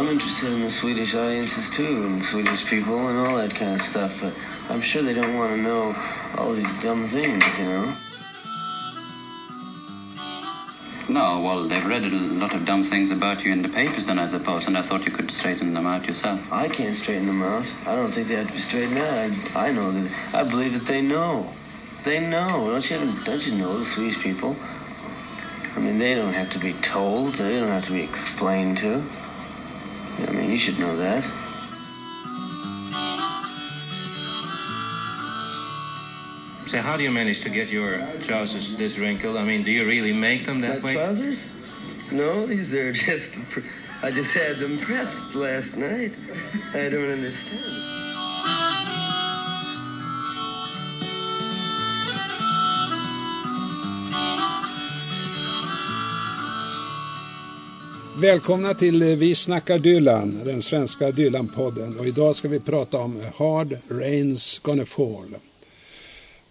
I'm interested in the Swedish audiences too, and Swedish people and all that kind of stuff. But I'm sure they don't want to know all these dumb things, you know. No, well, they've read a lot of dumb things about you in the papers, then I suppose, and I thought you could straighten them out yourself. I can't straighten them out. I don't think they have to be straightened out. I, I know that. I believe that they know. They know. Don't you? Don't you know the Swedish people? I mean, they don't have to be told. They don't have to be explained to. I mean, you should know that. So how do you manage to get your trousers this wrinkled? I mean, do you really make them that My way? trousers? No, these are just. I just had them pressed last night. I don't understand. Välkomna till eh, Vi snackar Dylan, den svenska Dylan-podden. Och idag ska vi prata om Hard Rain's Gonna Fall.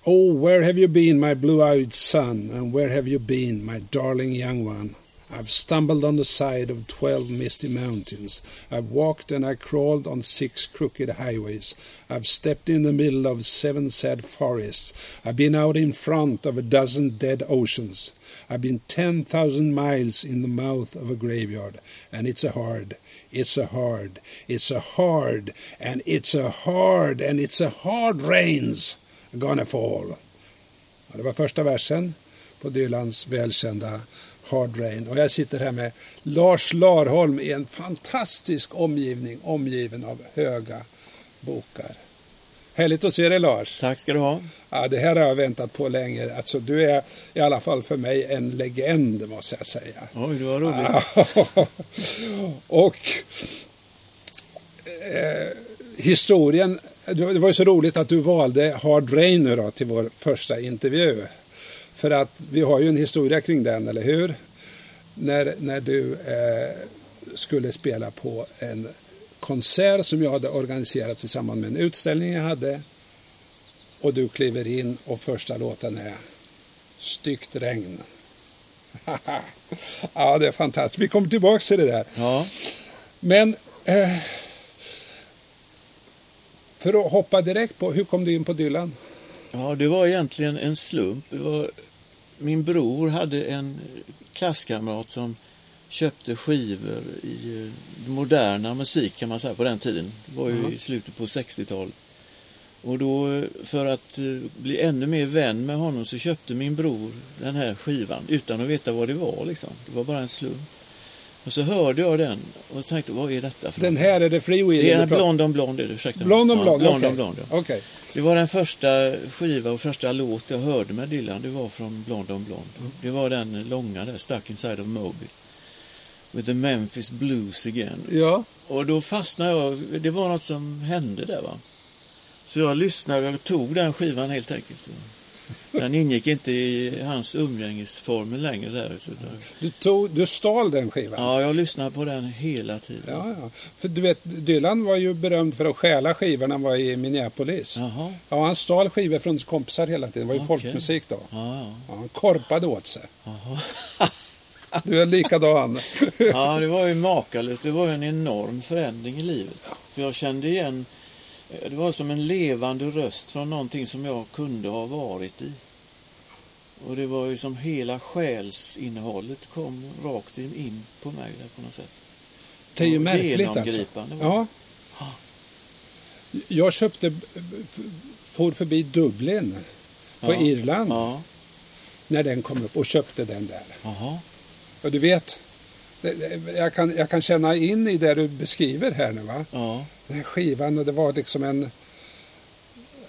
Oh, where have you been, my blue-eyed son? And where have you been, my darling young one? I've stumbled on the side of twelve misty mountains. I've walked and I crawled on six crooked highways. I've stepped in the middle of seven sad forests. I've been out in front of a dozen dead oceans. I've been 10,000 miles in the mouth of a graveyard. And it's a hard, it's a hard, it's a hard, and it's a hard, and it's a hard rains gonna fall. Det var första versen på Dylans välkända Hard Rain. Och jag sitter här med Lars Larholm i en fantastisk omgivning, omgiven av höga bokar. Härligt att se dig Lars. Tack ska du ha. Ja, det här har jag väntat på länge. Alltså, du är i alla fall för mig en legend måste jag säga. Oj, det var roligt. och eh, historien, det var ju så roligt att du valde Hard Rain nu då till vår första intervju. För att vi har ju en historia kring den, eller hur? När, när du eh, skulle spela på en konsert som jag hade organiserat tillsammans med en utställning jag hade. Och du kliver in och första låten är Styggt regn. ja, det är fantastiskt. Vi kommer tillbaka till det där. Ja. Men eh, för att hoppa direkt på, hur kom du in på Dylan? Ja, det var egentligen en slump. Var, min bror hade en klasskamrat som köpte skivor i eh, moderna musik kan man säga på den tiden. Det var ju i slutet på 60-talet. Och då eh, för att eh, bli ännu mer vän med honom så köpte min bror den här skivan utan att veta vad det var liksom. Det var bara en slump. Och så hörde jag den och tänkte, vad är detta för Den något? här är det Free Will? Det är en Blond on Blond, ursäkta. Blond on Ja, Blond, on Blond, ja. Okej. Det var den första skiva och första låt jag hörde med Dylan. Det var från Blond on Blond. Det var den långa där, Stuck Inside of Moby. With the Memphis Blues again. Ja. Och då fastnade jag. Det var något som hände där va. Så jag lyssnade och tog den skivan helt enkelt. Den ingick inte i hans umgängesformel längre där. Där. Du, tog, du stal den skivan? Ja, jag lyssnade på den hela tiden. Ja, ja. För du vet, Dylan var ju berömd för att stjäla skivor när han var i Minneapolis. Jaha. Ja, han stal skivor från kompisar hela tiden. Det var ju Okej. folkmusik då. Ja, ja. Han korpade åt sig. Du är likadan. Ja, det var ju makalöst. Det var ju en enorm förändring i livet. För jag kände igen, det var som en levande röst från någonting som jag kunde ha varit i. Och det var ju som hela själsinnehållet kom rakt in, in på mig där på något sätt. Det är ju märkligt alltså. Ja. Jag köpte, for förbi Dublin på Ja. Irland Ja, när den kom upp och köpte den där. jaha. Och du vet, jag kan, jag kan känna in i det du beskriver här nu va. Ja. Den här skivan och det var liksom en...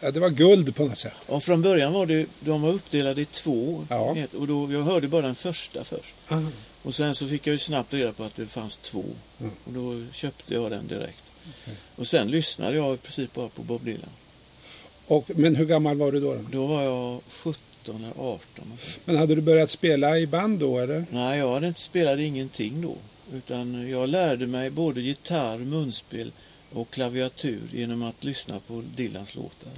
Ja, det var guld på något sätt. Och från början var det, de var uppdelade i två. Ja. Ett- Och då, jag hörde bara den första först. Ah. Och sen så fick jag ju snabbt reda på att det fanns två. Mm. Och då köpte jag den direkt. Och sen lyssnade jag i princip bara på Bob Dylan. Och, men hur gammal var du då? då? Då var jag 17 eller 18. Men hade du börjat spela i band då eller? Nej, jag hade inte spelat ingenting då. Utan jag lärde mig både gitarr, munspel och klaviatur genom att lyssna på Dylans låtar.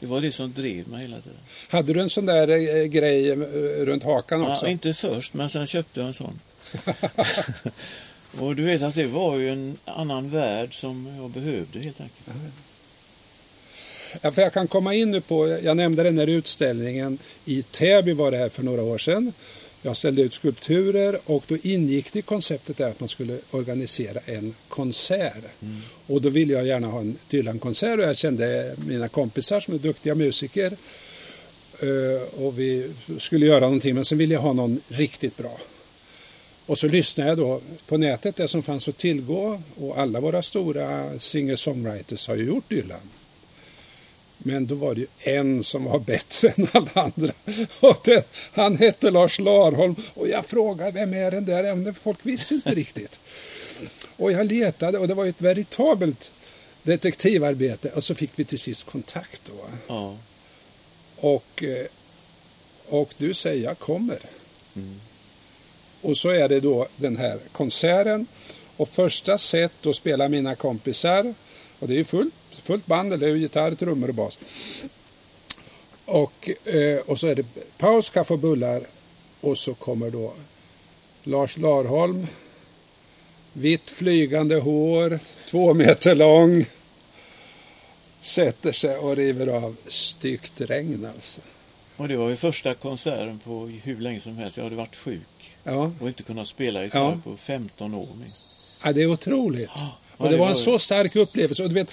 Det var det som drev mig hela tiden. Hade du en sån där eh, grej eh, runt hakan också? Ja, inte först, men sen köpte jag en sån. Och du vet att det var ju en annan värld som jag behövde helt enkelt. Ja, för jag kan komma in nu på, jag nämnde den här utställningen i Täby var det här för några år sedan. Jag ställde ut skulpturer och då ingick det i konceptet där att man skulle organisera en konsert. Och då ville jag gärna ha en Dylan-konsert och jag kände mina kompisar som är duktiga musiker. Eh, och vi skulle göra någonting men sen ville jag ha någon riktigt bra. Och så lyssnade jag då på nätet, det som fanns att tillgå och alla våra stora singer-songwriters har ju gjort Dylan. Men då var det ju en som var bättre än alla andra. Och det, han hette Lars Larholm och jag frågade vem är den där? Men folk visste inte riktigt. Och jag letade och det var ju ett veritabelt detektivarbete och så fick vi till sist kontakt då. Ja. Och, eh, och du säger jag kommer. Och så är det då den här konserten. Och första set då spelar mina kompisar. Och det är ju fullt, fullt band, eller gitarr, trummor och bas. Och, eh, och så är det paus, kaffe och bullar. Och så kommer då Lars Larholm. Vitt flygande hår, två meter lång. Sätter sig och river av styggt regn alltså. Och det var ju första konserten på hur länge som helst. Jag hade varit sjuk Ja. och inte kunnat spela gitarr Ja. på 15 år minst. Ja, det är otroligt. Ja, och det det var en var- så stark upplevelse. Och du vet,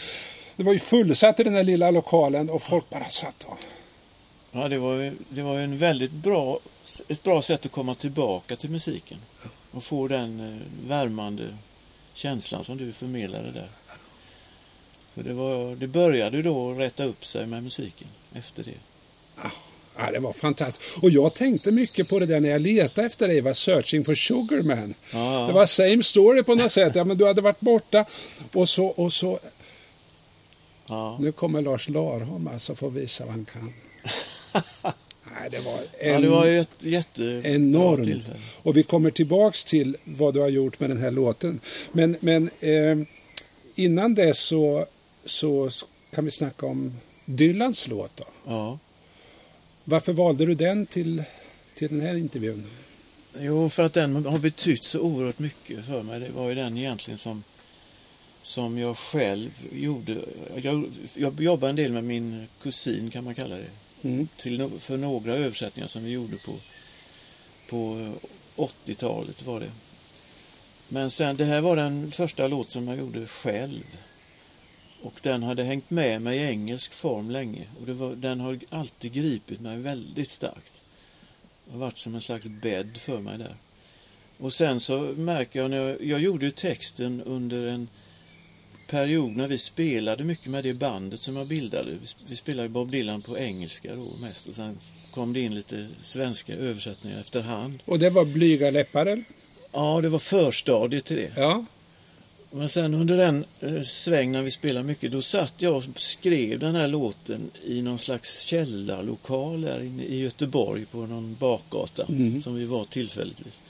det var ju fullsatt i den här lilla lokalen och folk bara satt och... Ja, det var, ju- det var en väldigt bra, ett bra sätt att komma tillbaka till musiken. Och få den eh, värmande känslan som du förmedlade där. För det, var, det började då rätta upp sig med musiken efter det. Ja, det var fantastiskt. Och jag tänkte mycket på det där när jag letade efter dig, var Searching for Sugarman. Ja. Det var same story på något sätt. Ja, men du hade varit borta och så, och så... Ja. Nu kommer Lars Larholm alltså få visa vad han kan. Nej, det var en... ja, det var ett jättebra enormt. Och vi kommer tillbaks till vad du har gjort med den här låten. Men, men eh, innan det så, så kan vi snacka om Dylans låt. Då. Ja. Varför valde du den till, till den här intervjun? Jo, för att den har betytt så oerhört mycket för mig. Det var ju den egentligen som, som jag själv gjorde. Jag, jag jobbade en del med min kusin, kan man kalla det. Mm. Till, för några översättningar som vi gjorde på, på 80-talet var det. Men sen, det här var den första låt som jag gjorde själv. Och den hade hängt med mig i engelsk form länge. Och var, den har alltid gripit mig väldigt starkt. Det har varit som en slags bädd för mig där. Och sen så märker jag när jag, jag gjorde ju texten under en period när vi spelade mycket med det bandet som jag bildade. Vi, spelade Bob Dylan på engelska då mest och sen kom det in lite svenska översättningar efterhand. Och det var Blyga läppar? eller? Ja, det var förstadiet till det. Ja. Men sen under den eh, sväng när vi spelade mycket, då satt jag och skrev den här låten i någon slags källarlokal här inne i Göteborg på någon bakgata Mm. som vi var tillfälligtvis.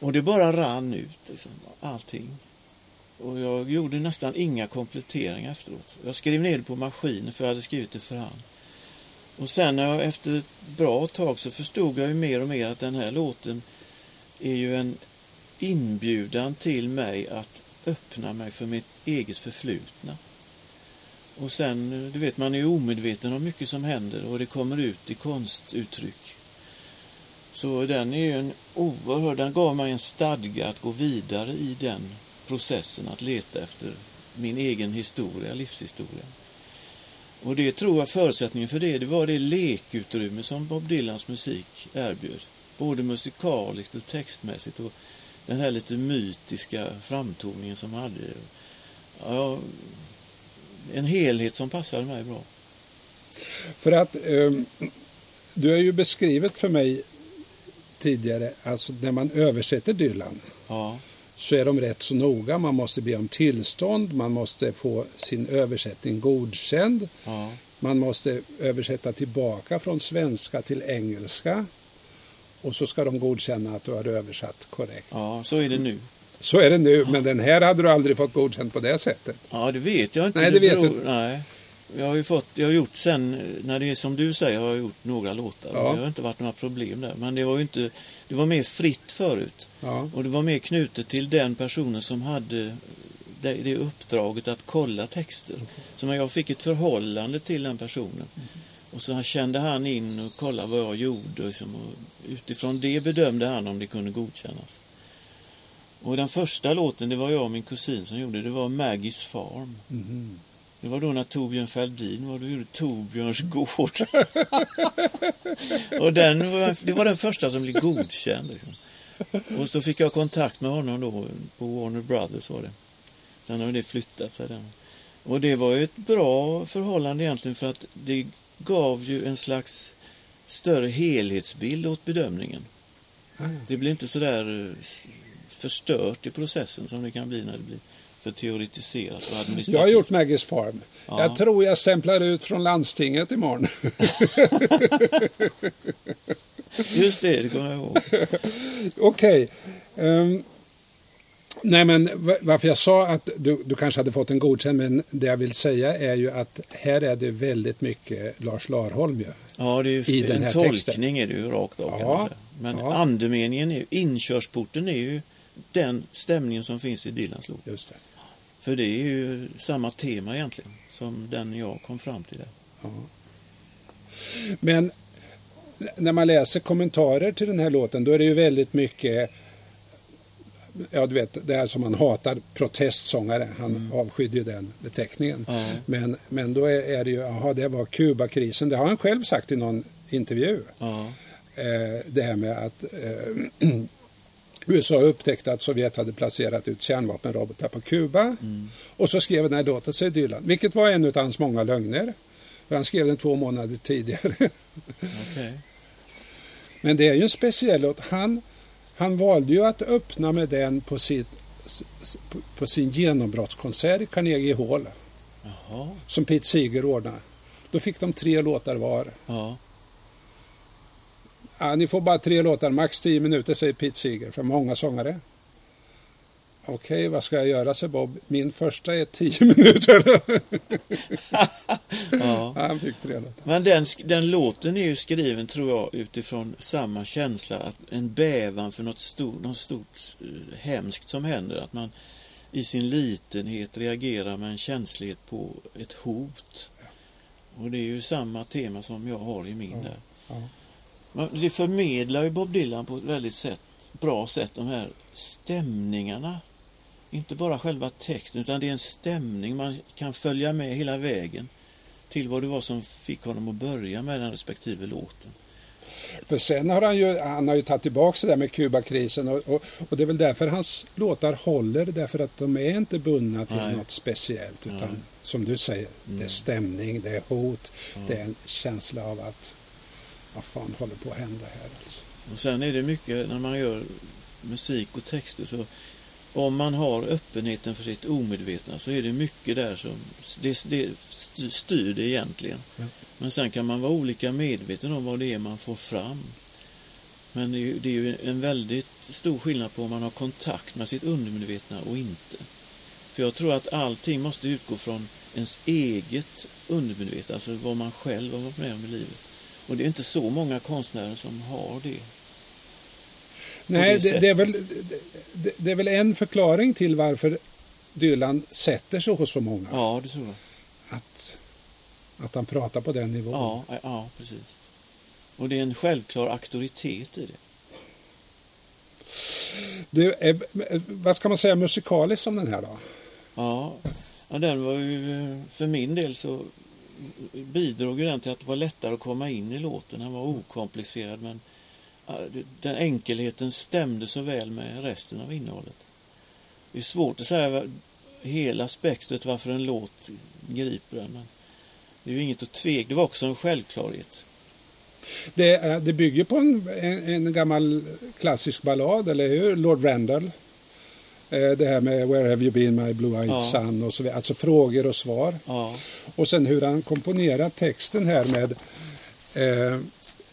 Och det bara rann ut, liksom, allting. Och jag gjorde nästan inga kompletteringar efteråt. Jag skrev ner det på maskinen för jag hade skrivit det för hand. Och sen när jag efter ett bra tag så förstod jag ju mer och mer att den här låten är ju en inbjudan till mig att öppna mig för mitt eget förflutna. Och sen, du vet, man är ju omedveten om mycket som händer och det kommer ut i konstuttryck. Så den är ju en oerhörd, den gav mig en stadga att gå vidare i den processen att leta efter min egen historia, livshistoria. Och det tror jag förutsättningen för det, det var det lekutrymme som Bob Dylans musik erbjöd. Både musikaliskt och textmässigt och den här lite mytiska framtoningen som han hade. Ja, en helhet som passade mig bra. För att eh, du har ju beskrivit för mig tidigare, alltså när man översätter Dylan Ja, så är de rätt så noga. Man måste be om tillstånd, man måste få sin översättning godkänd. ja, Man måste översätta tillbaka från svenska till engelska. Och så ska de godkänna att du har översatt korrekt. ja, så är det nu. Så är det nu, men den här hade du aldrig fått godkänt på det sättet. Ja, det vet jag inte. Nej, det vet beror, du inte. Nej. Jag har ju fått, jag har gjort sen, när det är som du säger, har jag gjort några låtar. Ja. Det har inte varit några problem där. Men det var ju inte, det var mer fritt förut. Ja. Och det var mer knutet till den personen som hade det, det uppdraget att kolla texter. Så när jag fick ett förhållande till den personen. Och så kände han in och kollade vad jag gjorde. Liksom, och utifrån det bedömde han om det kunde godkännas. Och den första låten, det var jag och min kusin som gjorde. Det var Maggies Farm. Mhm. Det var då när Torbjörn Fälldin var, då gjorde Torbjörns gård. och den var, det var den första som blev godkänd. Liksom. Och så fick jag kontakt med honom då på Warner Brothers var det. Sen har det flyttat sig där. Och det var ju ett bra förhållande egentligen för att det gav ju en slags större helhetsbild åt bedömningen. Det blir inte så där eh, förstört i processen som det kan bli när det blir för teoretiserat och administrativt. Jag har gjort Maggies Farm. Ja. Jag tror jag stämplar ut från landstinget imorgon. Just det, det kommer jag ihåg. Okej. Ehm, nej, men va- varför jag sa att du, du kanske hade fått en godkänd, men det jag vill säga är ju att här är det väldigt mycket Lars Larholm ju. Ja, det är I ju, den en här tolkning texten. är det ju rakt av Ja. Men ja. andemeningen är ju, inkörsporten är ju den stämningen som finns i Dylans låt. Just det. För det är ju samma tema egentligen som den jag kom fram till där. Men när man läser kommentarer till den här låten då är det ju väldigt mycket Ja, du vet, det här som man hatar, protestsångare. Han avskydde ju den beteckningen. Ja. Men, men då är, är det ju, jaha, det var Kubakrisen. Det har han själv sagt i någon intervju. Ja, Eh, det här med att eh, USA upptäckte att Sovjet hade placerat ut kärnvapenrobotar på Kuba. Och så skrev den här låten, säger Dylan. Vilket var en av hans många lögner. För han skrev den två månader tidigare. okej. Men det är ju en speciell låt. Han, han valde ju att öppna med den på, sitt, s- på- sin genombrottskonsert i Carnegie Hall. Jaha, Som Pete Seeger ordnade. Då fick de tre låtar var. ja. Ja, ni får bara tre låtar, max tio minuter, säger Pete Seeger, för många sångare. Okej, vad ska jag göra, säger Bob. Min första är tio minuter. ja. Han fick tre låtar. Men den, den låten är ju skriven, tror jag, utifrån samma känsla, att en bävan för något stort, något stort eh, hemskt som händer. Att man i sin litenhet reagerar med en känslighet på ett hot. Och det är ju samma tema som jag har i min där. ja. Det förmedlar ju Bob Dylan på ett väldigt sätt, bra sätt, de här stämningarna. Inte bara själva texten, utan det är en stämning man kan följa med hela vägen till vad det var som fick honom att börja med den respektive låten. För sen har han ju, han har ju tagit tillbaka det där med Kubakrisen och, och, och det är väl därför hans låtar håller, därför att de är inte bundna till Nej. något speciellt. Utan Nej. som du säger, det är stämning, det är hot, det är en känsla av att vad fan håller på att hända här alltså. Och sen är det mycket, när man gör musik och texter, så om man har öppenheten för sitt omedvetna så är det mycket där som det, det styr- det egentligen. Ja. Men sen kan man vara olika medveten om vad det är man får fram. Men det är, ju, det är ju en väldigt stor skillnad på om man har kontakt med sitt undermedvetna och inte. För jag tror att allting måste utgå från ens eget undermedvetna, alltså vad man själv har varit med om i livet. Och det är inte så många konstnärer som har det. Nej, det det, det, är väl, det, det är väl en förklaring till varför Dylan sätter sig hos så många. Ja, det tror jag. Att, att han pratar på den nivån. Ja, ja, ja, precis. Och det är en självklar auktoritet i det. Det är, vad ska man säga musikaliskt om den här då? Ja, ja den var ju, för min del så bidrog ju den till att det var lättare att komma in i låten. Den var okomplicerad men den enkelheten stämde så väl med resten av innehållet. Det är svårt att säga hela spektret varför en låt griper en. Men det är ju inget att tveka. Det var också en självklarhet. Det, det bygger på en, en, en gammal klassisk ballad, eller hur? Lord Randall. Eh, Det här med Where have you been my blue-eyed Ja. son och så vidare. Alltså frågor och svar. Ja, Och sen hur han komponerar texten här med eh,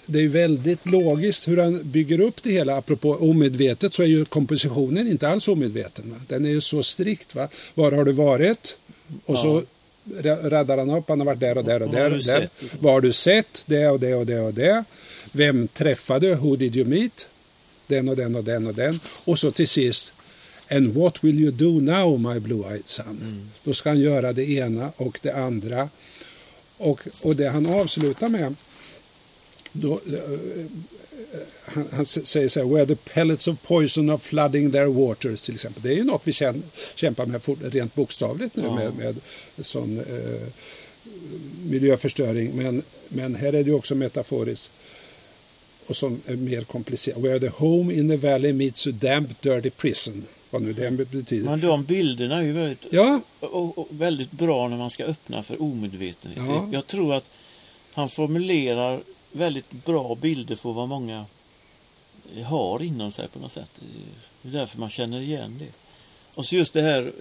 det är väldigt logiskt hur han bygger upp det hela. Apropå omedvetet så är ju kompositionen inte alls omedveten. Va? Den är ju så strikt. Va? Var har du varit? Och så ra- raddar han upp, han har varit där och där och Vad där. Och där. Vad har du sett? Det och det och det och det. Vem träffade du? Who did you meet? Den och den och den och den. Och så till sist, and what will you do now my blue-eyed son? Då ska han göra det ena och det andra. Och, och det han avslutar med, då, eh, han, han säger så här, where the pellets of poison are flooding their waters till exempel. Det är ju något vi kän- kämpar med fort- rent bokstavligt nu Ja. med, med sån eh, miljöförstöring. Men, men här är det ju också metaforiskt och som är mer komplicerat. Where the home in the valley meets a damp dirty prison. Vad nu det betyder. Men de bilderna är ju väldigt, Ja, och, och väldigt bra när man ska öppna för omedvetenhet. Ja. Jag tror att han formulerar väldigt bra bilder för vad många har inom sig på något sätt. Det är därför man känner igen det. Och så just det här,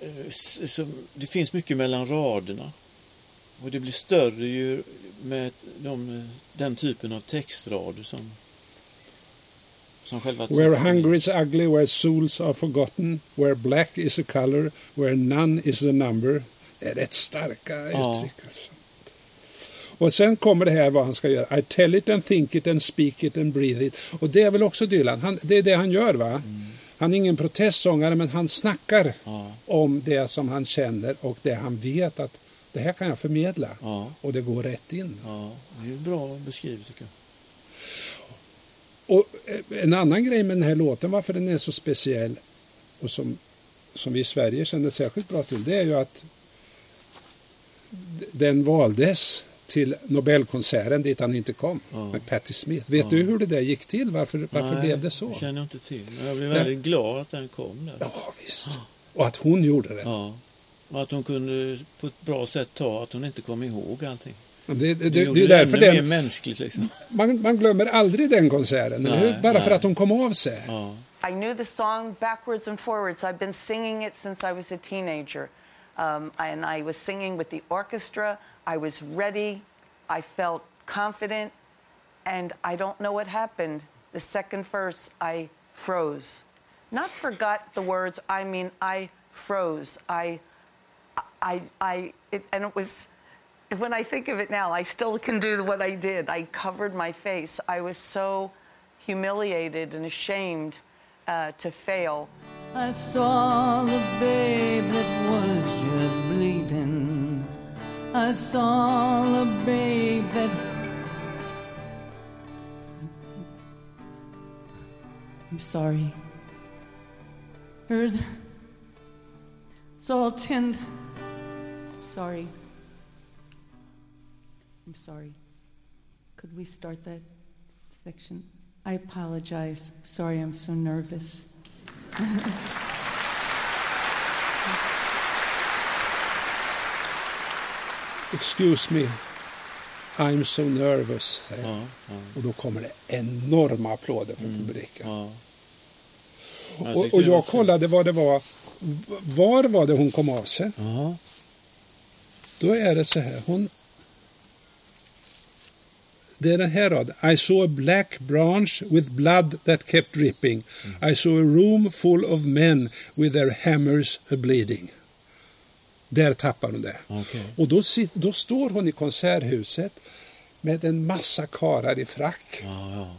eh, det finns mycket mellan raderna. Och det blir större ju med de, den typen av textrader som, som själva Where hunger is ugly, where souls are forgotten, where black is a color, where none is a number. Det är rätt starka Ja. uttryck. Alltså. Och sen kommer det här vad han ska göra. I tell it and think it and speak it and breathe it. Och det är väl också Dylan. Han, det är det han gör va? Han är ingen protestsångare men han snackar Ja. om det som han känner och det han vet att det här kan jag förmedla. Ja. Och det går rätt in. Ja, det är bra beskrivet tycker jag. Och eh, en annan grej med den här låten, varför den är så speciell och som, som vi i Sverige känner särskilt bra till, det är ju att den valdes till Nobelkonserten dit han inte kom Ja. med Patti Smith. Vet Ja. du hur det där gick till? Varför, varför Nej, blev det så? Det känner jag inte till. Men jag blev Nej. väldigt glad att den kom där. Ja, visst. Och att hon gjorde det. Ja. Och att hon kunde på ett bra sätt ta att hon inte kom ihåg allting. Det, det, det, Det, det är gjorde det därför ännu mer den, mänskligt liksom. man, man glömmer aldrig den konserten, eller Nej, hur? Bara för att hon kom av sig. Ja. I knew the song backwards and forwards. I've been singing it since I was a teenager. Um, and I was singing with the orchestra. I was ready. I felt confident. And I don't know what happened. The second verse, I froze. Not forgot the words, I mean, I froze. I, I, I, it, and it was, when I think of it now, I still can do what I did. I covered my face. I was so humiliated and ashamed uh, to fail. I saw the babe that was just bleeding. I saw the babe that. I'm sorry. Heard. Saw ten. Sorry. I'm sorry. Could we start that section? I apologize. Sorry, I'm so nervous. Excuse me, I'm so nervous. säger. Ja, ja, Och då kommer det enorma applåder från publiken. ja. Jag Och, och jag kollade vad det var. Var var det hon kom av sig? Ja, Då är det så här. Hon... Det är den här raden. I saw a black branch with blood that kept dripping. I saw a room full of men with their hammers a bleeding. Där tappar hon det. okej. Och då, då står hon i konserthuset med en massa karar i frack. Ja, ja.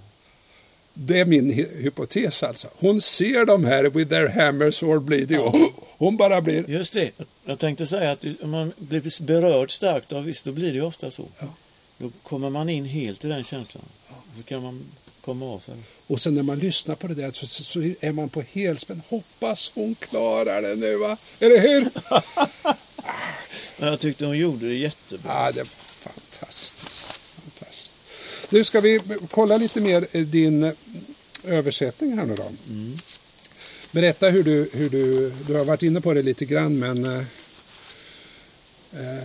Det är min hy- hypotes alltså. Hon ser de här with their hammers or bleeding och hon bara blir... Just det. Jag- Jag tänkte säga att om man blir berörd starkt av visst, då blir det ju ofta så. Ja. Då kommer man in helt i den känslan. Så kan man komma av sig. Och sen när man lyssnar på det där så, så, är man på helspänn. Hoppas hon klarar det nu va? Eller hur? Jag tyckte hon gjorde det jättebra. Ja, det är fantastiskt. fantastiskt. Nu ska vi kolla lite mer eh, din eh, översättning här nu då. Berätta hur du, hur du, du har varit inne på det lite grann men eh, jag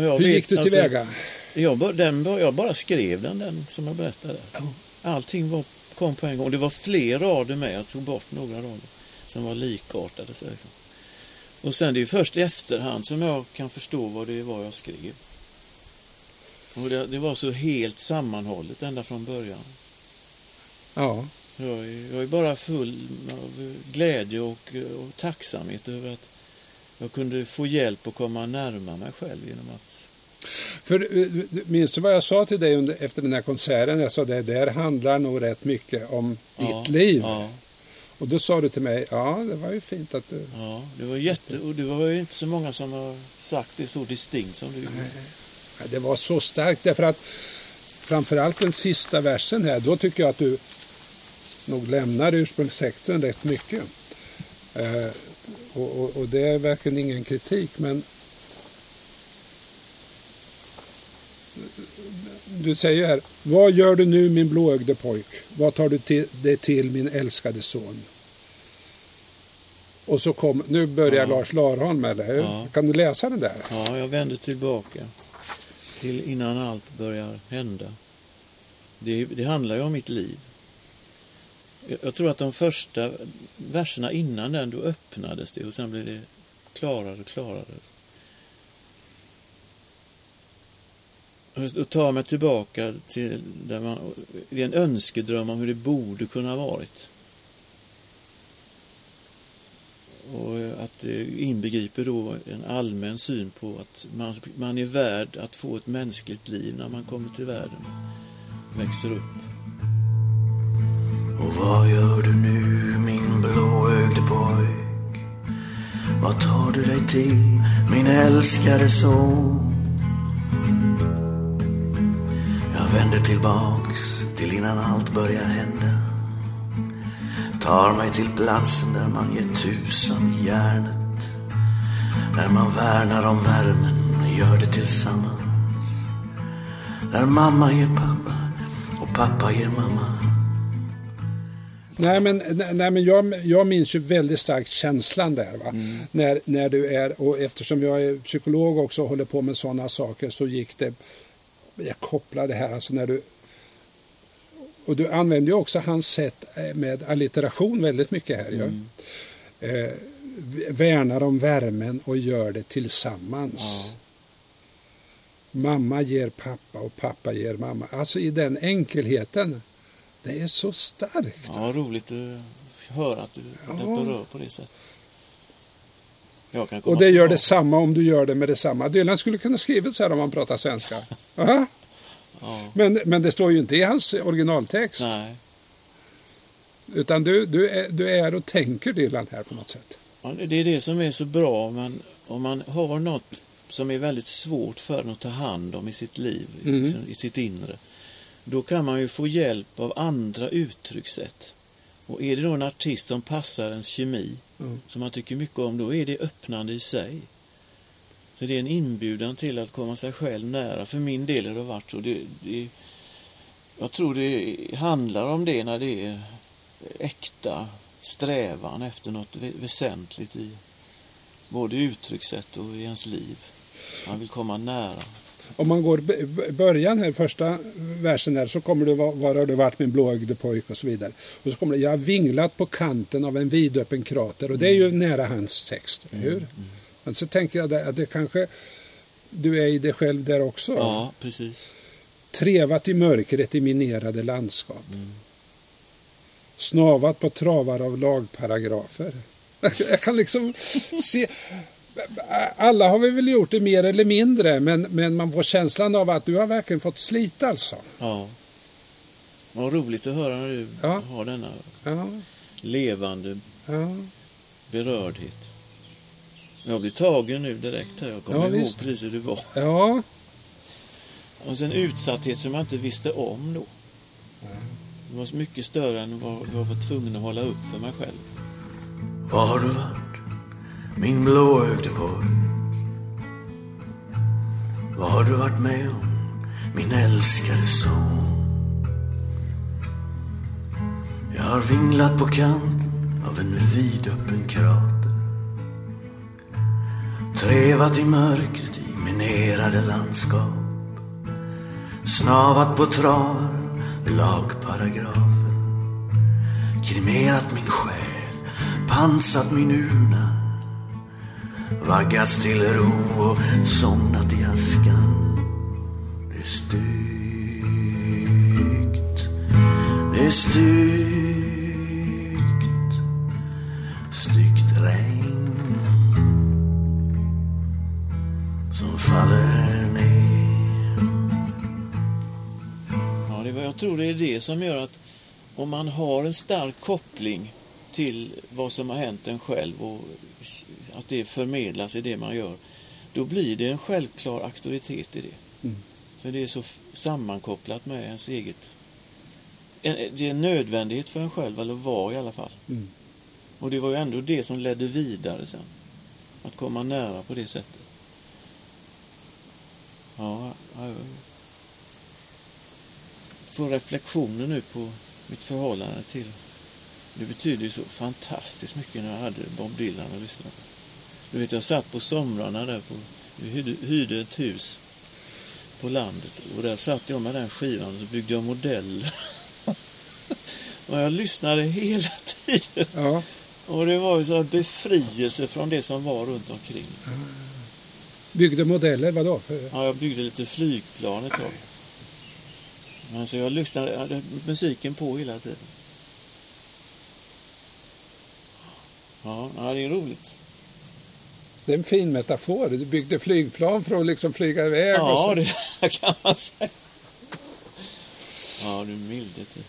hur vet, gick du alltså, tillväga? Jag, bara- den, jag bara skrev den, den som jag berättade. Allting var, kom på en gång. Det var fler rader med. Jag tog bort några rader som var likartade. Så liksom. Och sen det är först i efterhand som jag kan förstå vad det var jag skrev. Och det, det var så helt sammanhållet ända från början. Ja, Jag är, jag är bara full av glädje och, och tacksamhet över att Jag kunde få hjälp att komma närmare mig själv genom att... För, eh, minns du vad jag sa till dig under, efter den här konserten? Jag sa det där handlar nog rätt mycket om Ja, ditt liv. Ja, Och då sa du till mig, ja det var ju fint att du... ja, det var jätte... Och det var ju inte så många som har sagt det så distinkt som du gjorde. Ja, Det var så starkt därför att framförallt den sista versen här, då tycker jag att du nog lämnar ursprungstexten rätt mycket. Och, och, och det är verkligen ingen kritik, men du säger här, vad gör du nu min blåögde pojk? Vad tar du till, det till min älskade son? Och så kom, nu börjar Ja. Lars Larholm, eller hur? Ja. Kan du läsa den där? Ja, jag vänder tillbaka till innan allt börjar hända. Det, det handlar ju om mitt liv. Jag, tror att de första verserna innan den, då öppnades det och sen blev det klarare och klarare. Och tar mig tillbaka till där man, det är en önskedröm om hur det borde kunna ha varit. Och att det inbegriper då en allmän syn på att man, man är värd att få ett mänskligt liv när man kommer till världen växer upp. Och vad gör du nu min blåögde pojk? Vad tar du dig till min älskade son? Jag vänder tillbaks till innan allt börjar hända Tar mig till platsen där man ger tusan i järnet Där man värnar om värmen, gör det tillsammans Där mamma ger pappa och pappa ger mamma Nej, men, nej, men jag, jag minns ju väldigt starkt känslan där. Va? När, när du är, och eftersom jag är psykolog också och håller på med sådana saker så gick det, jag kopplar det här, alltså när du och du använder ju också hans sätt eh, med allitteration väldigt mycket här. ju. Eh, v- värnar om värmen och gör det tillsammans. Mamma ger pappa och pappa ger mamma. Alltså i den enkelheten. Det är så starkt. Ja, roligt att höra att du Ja. det berör på det sättet. Och det gör detsamma om du gör det med detsamma. Dylan skulle kunna skrivit så här om han pratar svenska. Ja. Ja. Men, men det står ju inte i hans originaltext. Nej. Utan du, du, är, du är och tänker Dylan här på något sätt. Ja, det är det som är så bra om man, om man har något som är väldigt svårt för en att ta hand om i sitt liv, Mm. i, sin- i sitt inre. Då kan man ju få hjälp av andra uttryckssätt. Och är det då en artist som passar ens kemi, Mm. som man tycker mycket om, då är det öppnande i sig. Så det är en inbjudan till att komma sig själv nära. För min del har det varit så. Det, det, jag tror det handlar om det när det är äkta strävan efter något vä- väsentligt i både uttryckssätt och i ens liv. Man vill komma nära. Om man går b- början här, första versen här, så kommer det var, var har du varit min blåögde pojk och så vidare. Och så kommer det, jag har vinglat på kanten av en vidöppen krater och det är ju nära hans text, eller hur? Men så tänker jag där, att det kanske, du är i dig själv där också. Ja, precis. Trevat i mörkret i minerade landskap. Snavat på travar av lagparagrafer. Jag kan liksom se... Alla har vi väl gjort det mer eller mindre, men, men man får känslan av att du har verkligen fått slita alltså. Ja. Vad roligt att höra när du Ja. har denna Ja, levande ja. berördhet. Jag blir tagen nu direkt här. Jag kommer Ja, ihåg visst. precis hur det var. ja. Och sen utsatthet som jag inte visste om då. Det var så mycket större än vad jag var tvungen att hålla upp för mig själv. Var har du varit, min blåögde pojk? Vad har du varit med om, min älskade son? Jag har vinglat på kanten av en vidöppen krater Trevat i mörkret i minerade landskap Snavat på travar, lagparagrafer Kremerat min själ, pansat min urna vaggats till ro och somnat i askan. Det är styggt. Det är styggt. Styggt regn. Som faller ner. Ja, det var, jag tror det är det som gör att om man har en stark koppling till vad som har hänt en själv och att det förmedlas i det man gör, då blir det en självklar auktoritet i det. Mm. För det är så sammankopplat med ens eget... en- Det är en nödvändighet för en själv, eller var i alla fall. Mm. Och det var ju ändå det som ledde vidare sen. Att komma nära på det sättet. Ja, jag får reflektioner nu på mitt förhållande till... Det betyder ju så fantastiskt mycket när jag hade Bob Dylan att lyssna på. Du vet, jag satt på somrarna där på... Hyrde, ett hus på landet och där satt jag med den skivan och så byggde jag modeller. och jag lyssnade hela tiden. Ja. Och det var ju så befrielse från det som var runt omkring. Byggde modeller, vadå? För... Ja, jag byggde lite flygplan ett tag. Men så jag lyssnade, jag hade musiken på hela tiden. Ja, det är roligt. Det är en fin metafor. Du byggde flygplan för att liksom flyga iväg. och Ja, så. det kan man säga. Ja, du milde till.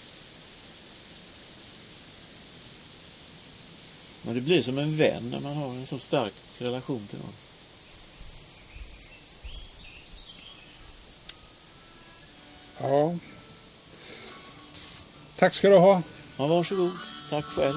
Men det blir som en vän när man har en så stark relation till någon. Ja. Tack ska du ha. Ja, varsågod. Tack själv.